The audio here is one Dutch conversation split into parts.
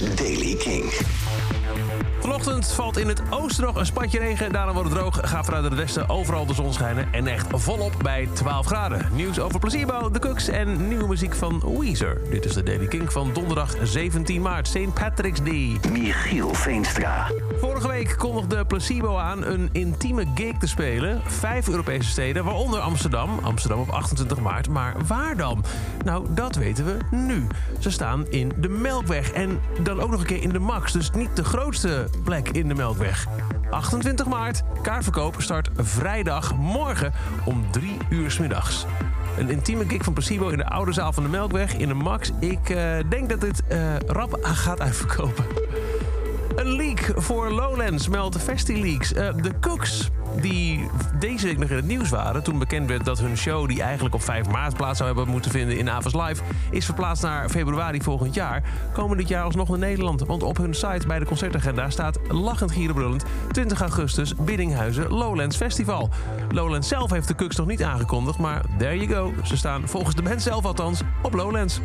Daily King. Vanochtend valt in het oosten nog een spatje regen. Daarna wordt het droog. Gaat vanuit het westen overal de zon schijnen. En echt volop bij 12 graden. Nieuws over Placebo, The Cooks en nieuwe muziek van Weezer. Dit is de Daily King van donderdag 17 maart. St. Patrick's Day. Michiel Veenstra. Vorige week kondigde Placebo aan een intieme gig te spelen. Vijf Europese steden, waaronder Amsterdam. Amsterdam op 28 maart. Maar waar dan? Nou, dat weten we nu. Ze staan in de Melkweg. En dan ook nog een keer in de Max. Dus niet de grootste plek in de Melkweg. 28 maart. Kaartverkoop start vrijdag morgen om 3 uur s middags. Een intieme gig van Placebo in de oude zaal van de Melkweg in de Max. Ik eh, denk dat dit eh, rap gaat uitverkopen. Een leak voor Lowlands meldt FestiLeaks. Uh, de Cooks, die deze week nog in het nieuws waren... toen bekend werd dat hun show, die eigenlijk op 5 maart plaats zou hebben moeten vinden in Avas Live... is verplaatst naar februari volgend jaar. Komen dit jaar alsnog naar Nederland. Want op hun site bij de concertagenda staat lachend gierenbrullend... 20 augustus, Biddinghuizen, Lowlands Festival. Lowlands zelf heeft de Cooks nog niet aangekondigd, maar there you go. Ze staan volgens de band zelf althans op Lowlands.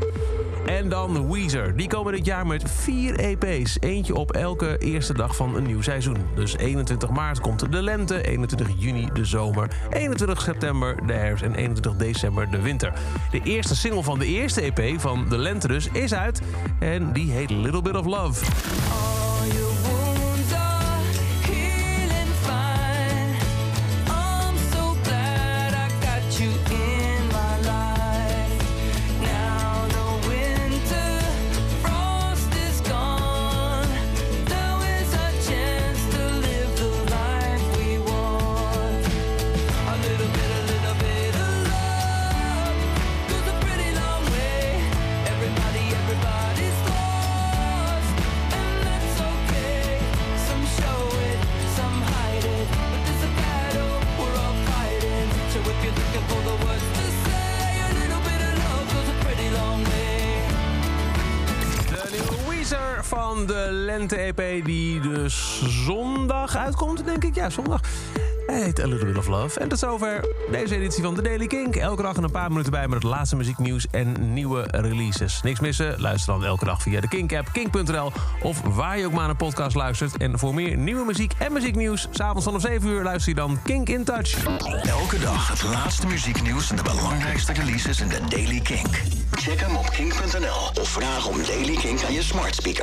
En dan Weezer. Die komen dit jaar met vier EP's. Eentje op elke eerste dag van een nieuw seizoen. Dus 21 maart komt de lente, 21 juni de zomer, 21 september de herfst en 21 december de winter. De eerste single van de eerste EP van de lente dus is uit. En die heet Little Bit of Love. Van de Lente-EP die dus zondag uitkomt, denk ik. Ja, zondag. Heet A Little Bit of Love. En tot zover deze editie van The Daily Kink. Elke dag een paar minuten bij met het laatste muzieknieuws en nieuwe releases. Niks missen? Luister dan elke dag via de Kink-app, kink.nl... of waar je ook maar een podcast luistert. En voor meer nieuwe muziek en muzieknieuws... s'avonds vanaf 7 uur luister je dan Kink in Touch. Elke dag het laatste muzieknieuws en de belangrijkste releases in The Daily Kink. Check hem op kink.nl of vraag om Daily Kink aan je smart speaker.